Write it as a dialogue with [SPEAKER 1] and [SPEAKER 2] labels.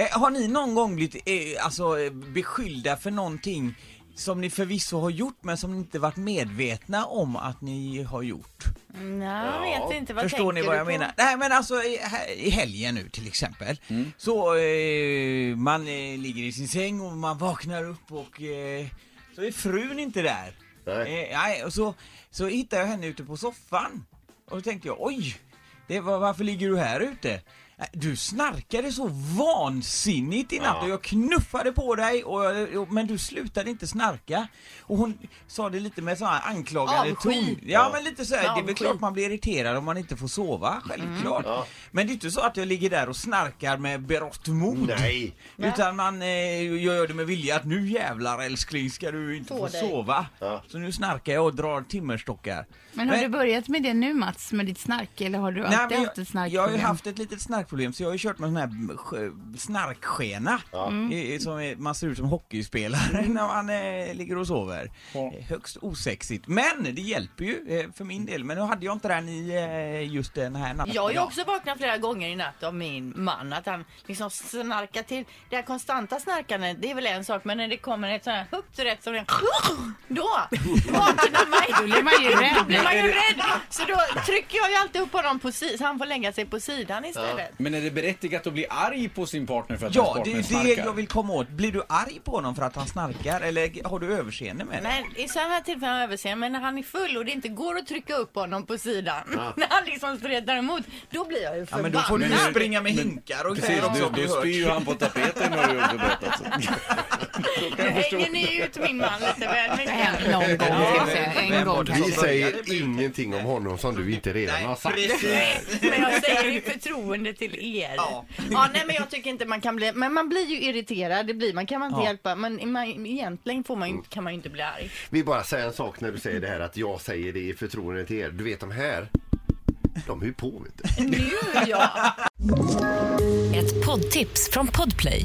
[SPEAKER 1] Eh, har ni någon gång blivit eh, alltså, beskyllda för någonting som ni förvisso har gjort men som ni inte varit medvetna om att ni har gjort?
[SPEAKER 2] Nej, jag vet inte. Vad
[SPEAKER 1] Förstår ni vad jag menar? Nej men alltså i, här- i helgen nu till exempel Så eh, man eh, ligger i sin säng och man vaknar upp och eh, så är frun inte där.
[SPEAKER 3] Nej.
[SPEAKER 1] Eh, nej, och så, så hittar jag henne ute på soffan. Och då tänkte jag oj, det var, varför ligger du här ute? "Nej, Du snarkade så vansinnigt i natt och jag knuffade på dig och, jag- och, men du slutade inte snarka. Och hon sa det lite med sån här anklagande ton. Ja men lite så här, det är väl klart man blir irriterad om man inte får sova, självklart.
[SPEAKER 3] Ja.
[SPEAKER 1] Men det är inte så att jag ligger där och snarkar med berått mod.
[SPEAKER 3] Nej.
[SPEAKER 1] Utan man eh, gör det med vilja att nu jävlar älskling ska du inte
[SPEAKER 2] Få
[SPEAKER 1] få sova.
[SPEAKER 3] Ja.
[SPEAKER 1] Så nu snarkar jag och drar timmerstockar.
[SPEAKER 4] Men har du börjat med det nu Mats, med ditt snark? Eller har du alltid
[SPEAKER 1] men
[SPEAKER 4] haft ett
[SPEAKER 1] jag, jag har ju haft ett litet snarkproblem så jag har ju kört med sån här sk- snarkskena. I- i- Som är, man ser ut som hockeyspelare när man eh, ligger och sover. Eh, Högst osexigt. Men det hjälper ju eh, för min del. Men nu hade jag inte den i eh, just den här natten.
[SPEAKER 2] Jag har ju också vaknat flera gånger i natt av min man att han liksom snarkar till. Det här konstanta snarkandet, det är väl en sak, men när det kommer ett sånt här högt rätt som det då vaknar man
[SPEAKER 4] Då blir man ju rädd.
[SPEAKER 2] Då blir man ju rädd. Så då trycker jag ju alltid upp honom på sidan, så han får lägga sig på sidan istället.
[SPEAKER 5] Men är det berättigat att bli arg på sin partner för att
[SPEAKER 1] Ja,
[SPEAKER 5] hans
[SPEAKER 1] det är
[SPEAKER 5] partner
[SPEAKER 1] ju det
[SPEAKER 5] snarkar?
[SPEAKER 1] jag vill komma åt. Blir du arg på honom för att han snarkar eller har du överseende med det?
[SPEAKER 2] Men i sådana här tillfällen har jag överseende, men när han är full och det inte går att trycka upp honom på sidan, när han liksom stretar emot, då blir jag ju
[SPEAKER 1] Ja
[SPEAKER 2] förbannad.
[SPEAKER 1] men då får du ju springa med hinkar och
[SPEAKER 5] Precis,
[SPEAKER 1] grejer också.
[SPEAKER 5] då, då spyr ju han på tapeten har du också berättat.
[SPEAKER 2] Hänger ni ut min man lite väl mycket.
[SPEAKER 4] Någon gång ska jag säga. En gång
[SPEAKER 3] Vi
[SPEAKER 4] kanske.
[SPEAKER 3] säger ingenting om honom som du inte redan har sagt.
[SPEAKER 1] Precis.
[SPEAKER 2] Men jag säger i förtroende till er.
[SPEAKER 1] Ja.
[SPEAKER 2] Ja. nej men jag tycker inte man kan bli, men man blir ju irriterad, det blir man, kan man inte
[SPEAKER 1] Ja.
[SPEAKER 2] hjälpa. Men man, egentligen får man ju, kan man ju inte bli arg.
[SPEAKER 3] Vi bara säger en sak när du säger det här att jag säger det i förtroende till er. Du vet de här, de är ju på vet du.
[SPEAKER 2] Nu ja!
[SPEAKER 6] Ett poddtips från Podplay.